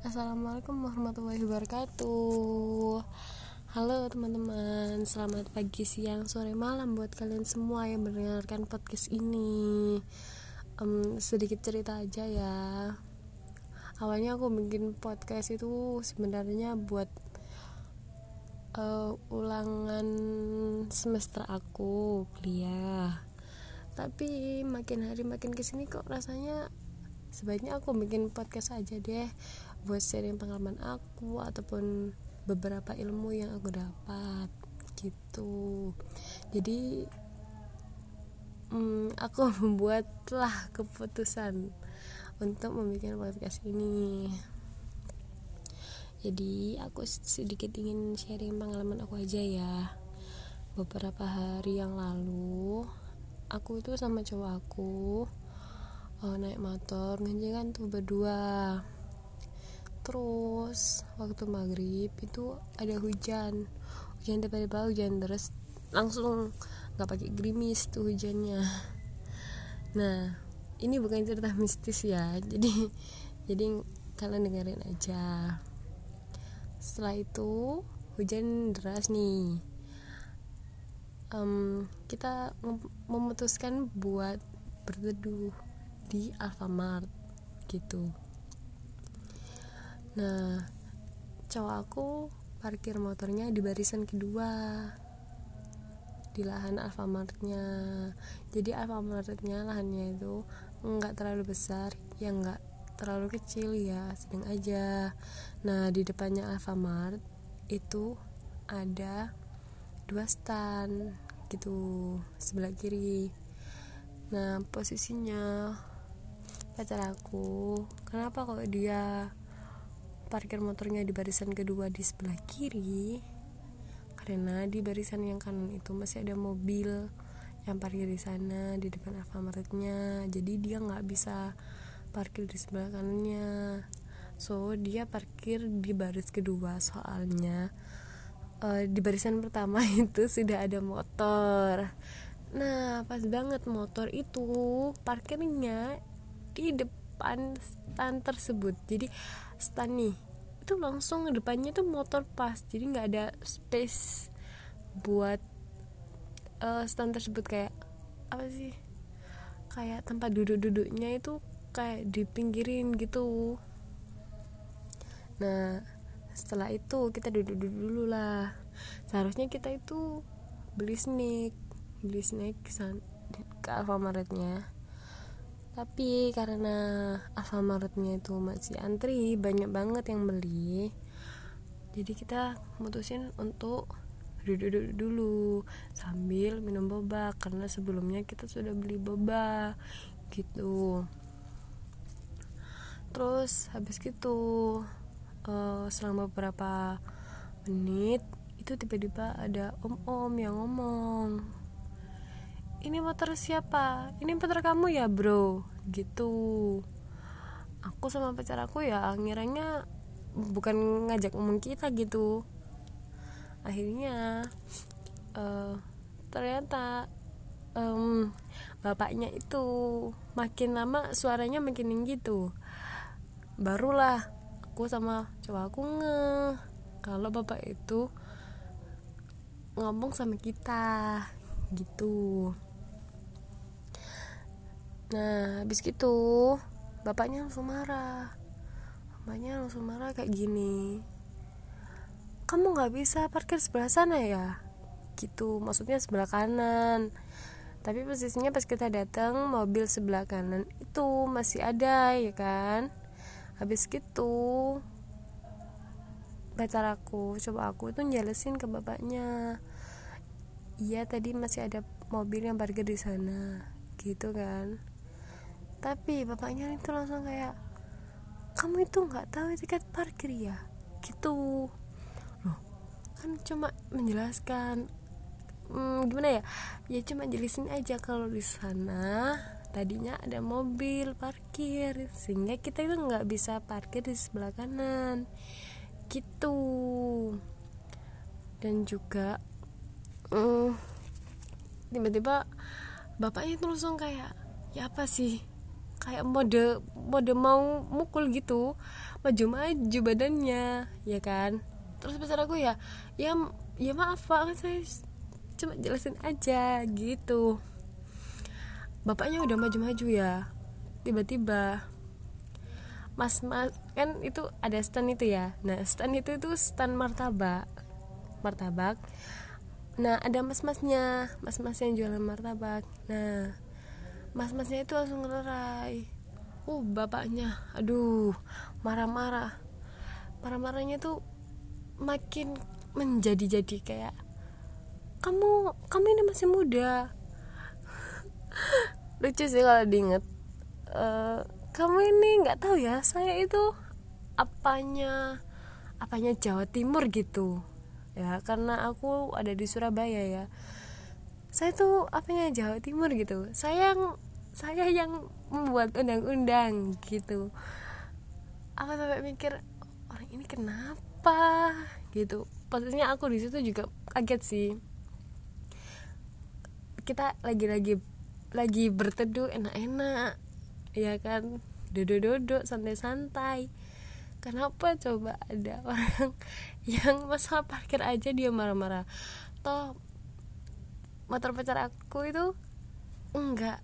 Assalamualaikum warahmatullahi wabarakatuh. Halo teman-teman Selamat pagi, siang, sore, malam Buat kalian semua yang mendengarkan podcast ini. Um, Sedikit cerita aja ya. Awalnya aku bikin podcast itu sebenarnya buat uh, Ulangan semester aku kuliah. Tapi makin hari makin ke sini kok rasanya sebaiknya aku bikin podcast aja deh buat sharing pengalaman aku ataupun beberapa ilmu yang aku dapat gitu. Jadi hmm, aku membuatlah keputusan untuk membuat podcast ini. Jadi aku sedikit ingin sharing pengalaman aku aja ya. Beberapa hari yang lalu aku itu sama cowok aku oh, naik motor ngenjengan tuh berdua terus waktu maghrib itu ada hujan. Hujan tiba-tiba hujan deras. Langsung nggak pakai gerimis tuh hujannya. Nah ini bukan cerita mistis ya. Jadi jadi kalian dengerin aja. Setelah itu hujan deras nih. Um, kita memutuskan buat berteduh di Alfamart gitu nah cowok aku parkir motornya di barisan kedua di lahan Alfamartnya. Jadi Alfamartnya lahannya itu nggak terlalu besar ya nggak terlalu kecil ya sedang aja. Nah di depannya Alfamart itu ada dua stand gitu sebelah kiri. Nah posisinya pacar aku. Kenapa kok dia parkir motornya di barisan kedua di sebelah kiri. Karena di barisan yang kanan itu masih ada mobil yang parkir di sana di depan Alfamartnya. Jadi dia nggak bisa parkir di sebelah kanannya. So dia parkir di baris kedua soalnya uh, di barisan pertama itu sudah ada motor. Nah pas banget motor itu parkirnya di depan stand tersebut. Jadi stand nih itu langsung depannya tuh motor pas jadi nggak ada space buat uh, stand tersebut. Kayak apa sih? Kayak tempat duduk-duduknya itu kayak dipinggirin gitu. Nah setelah itu kita duduk-duduk dulu lah. Seharusnya kita itu beli snack beli snack ke Alfamartnya tapi karena Alfamartnya itu masih antri banyak banget yang beli. Jadi kita mutusin untuk duduk-duduk dulu sambil minum boba karena sebelumnya kita sudah beli boba gitu. Terus habis gitu uh, selama beberapa menit itu tiba-tiba ada om-om yang ngomong ini motor siapa? Ini motor kamu ya bro. Gitu. Aku sama pacar aku ya ngiranya bukan ngajak ngomong kita gitu. Akhirnya uh, ternyata um, bapaknya itu makin lama suaranya makin tinggi tuh. Barulah aku sama cowok aku nge kalau bapak itu ngomong sama kita gitu nah habis gitu bapaknya langsung marah. Bapaknya langsung marah kayak gini. Kamu nggak bisa parkir sebelah sana ya? Gitu maksudnya sebelah kanan. Tapi posisinya pas kita datang mobil sebelah kanan itu masih ada ya kan? Habis gitu pacar aku coba aku itu jelasin ke bapaknya. Iya tadi masih ada mobil yang parkir di sana. Gitu kan tapi bapaknya itu langsung kayak kamu itu nggak tahu tiket parkir ya? Gitu. Loh kan cuma menjelaskan hmm, gimana ya? Ya cuma jelasin aja kalau di sana tadinya ada mobil parkir sehingga kita itu nggak bisa parkir di sebelah kanan. Gitu. Dan juga hmm, tiba-tiba bapaknya itu langsung kayak ya apa sih kayak mode mode mau mukul gitu. Maju maju badannya ya kan? Terus besar aku ya ya ya maaf pak saya cuma jelasin aja gitu. Bapaknya udah maju-maju ya tiba-tiba. Mas mas kan itu ada stand itu ya. Nah stand itu itu stand martabak martabak. Nah ada mas masnya mas mas yang jualan martabak. Nah mas masnya itu langsung ngelerai uh bapaknya. Aduh marah-marah. Marah-marahnya tuh makin menjadi-jadi kayak kamu kamu ini masih muda. Lucu sih kalau diinget. Uh, kamu ini nggak tahu ya saya itu apanya apanya Jawa Timur gitu. Ya karena aku ada di Surabaya ya saya tuh apanya Jawa Timur gitu. Saya yang saya yang membuat undang-undang gitu. Apa sampai mikir orang ini kenapa? Gitu. Posisinya aku di situ juga kaget sih. Kita lagi-lagi lagi berteduh enak-enak ya kan? Duduk-duduk santai-santai. Kenapa coba ada orang yang masalah parkir aja dia marah-marah? Toh motor pacar aku itu enggak.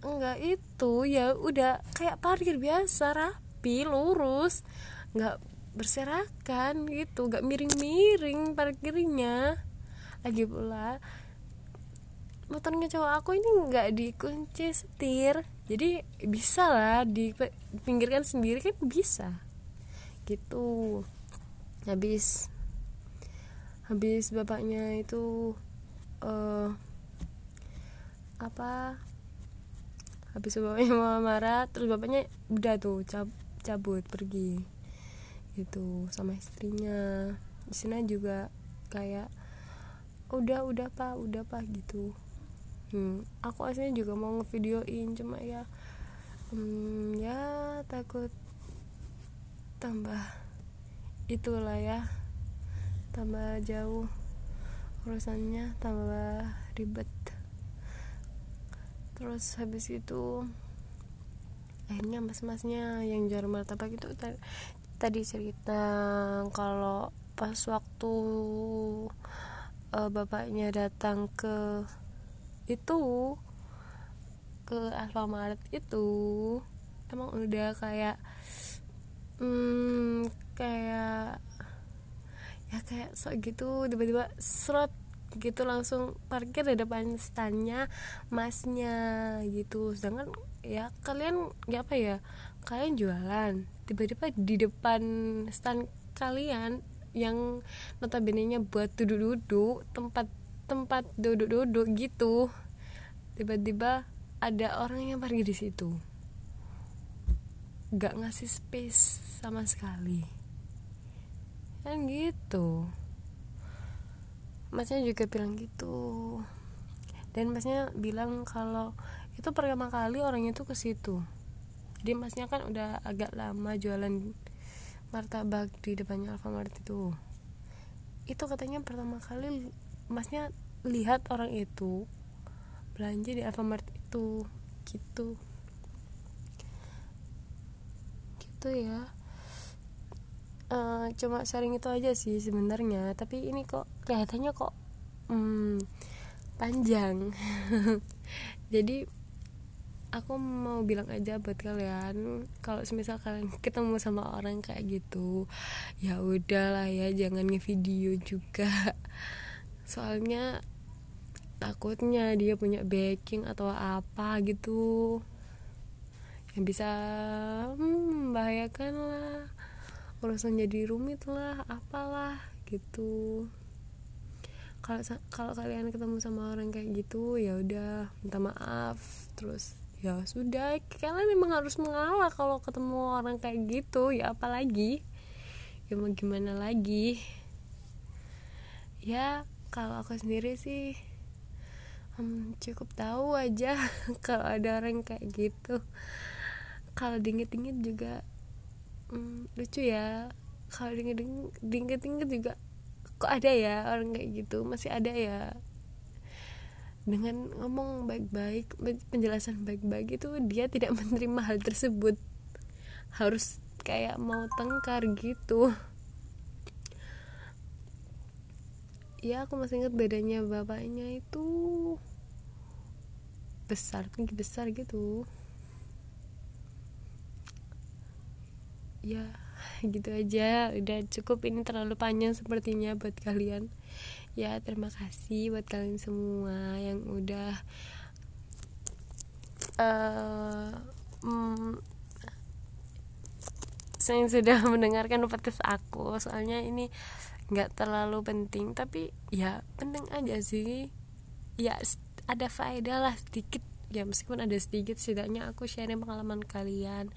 Enggak itu ya udah kayak parkir biasa rapi lurus enggak berserakan gitu enggak miring-miring parkirnya. Lagi pula motornya cowok aku ini nggak dikunci setir. Jadi bisa lah dipinggirkan sendiri kan bisa. Gitu. Habis habis bapaknya itu uh, apa habis bapaknya mau marah terus bapaknya udah tuh cab cabut pergi gitu sama istrinya. Di sana juga kayak udah udah pak udah pak gitu. Hmm, aku aslinya juga mau ngevideoin cuma ya hmm, ya takut tambah itulah ya tambah jauh urusannya tambah ribet. Terus habis itu akhirnya mas-masnya yang jual martabak itu tadi cerita kalau pas waktu uh, bapaknya datang ke itu ke Alfamart itu emang udah kayak hmm, kayak ya kayak sok gitu tiba-tiba serot gitu langsung parkir di depan standnya masnya gitu. Sedangkan ya kalian ya apa ya kalian jualan. Tiba-tiba di depan stand kalian yang notabene nya buat duduk-duduk tempat tempat duduk-duduk gitu tiba-tiba ada orang yang pergi di situ. Gak ngasih space sama sekali kan gitu. Masnya juga bilang gitu. Dan masnya bilang kalau itu pertama kali orang itu ke situ. Jadi masnya kan udah agak lama jualan martabak di depannya Alfamart itu. Itu katanya pertama kali masnya lihat orang itu belanja di Alfamart itu. Gitu. Gitu ya uh, cuma sharing itu aja sih sebenarnya. Tapi ini kok kelihatannya kok hmm, panjang. Jadi aku mau bilang aja buat kalian kalau semisal kalian ketemu sama orang kayak gitu ya udahlah ya jangan ngevideo juga. Soalnya takutnya dia punya backing atau apa gitu. Yang bisa hmm, membahayakan lah urusan jadi rumit lah apalah gitu. Kalau kalau kalian ketemu sama orang kayak gitu ya udah minta maaf terus ya sudah kalian memang harus mengalah kalau ketemu orang kayak gitu ya apalagi ya mau gimana lagi. Ya kalau aku sendiri sih hmm, cukup tahu aja kalau ada orang kayak gitu. Kalau dingin-dingin juga hmm, lucu ya. Kalau dingin-dingin juga kok ada ya orang kayak gitu? Masih ada ya. Dengan ngomong baik-baik penjelasan baik-baik itu dia tidak menerima hal tersebut. Harus kayak mau tengkar gitu. Ya aku masih ingat bedanya bapaknya itu besar tinggi besar gitu ya gitu aja. Udah cukup ini terlalu panjang sepertinya buat kalian. Ya terima kasih buat kalian semua yang udah uh, mm, sudah mendengarkan podcast aku. Soalnya ini nggak terlalu penting tapi ya penting aja sih. Ya ada faedah lah sedikit ya meskipun ada sedikit setidaknya aku sharing pengalaman kalian.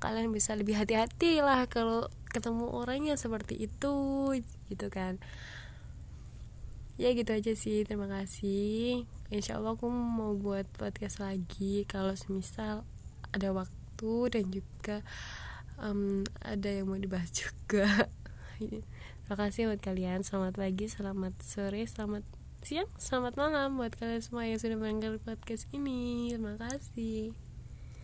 Kalian bisa lebih hati-hati lah kalau ketemu orangnya seperti itu gitu kan. Ya gitu aja sih. Terima kasih. Insya Allah aku mau buat podcast lagi kalau semisal ada waktu dan juga um, ada yang mau dibahas juga. Terima kasih buat kalian. Selamat pagi selamat sore selamat siang selamat malam buat kalian semua yang sudah mendengar podcast ini. Terima kasih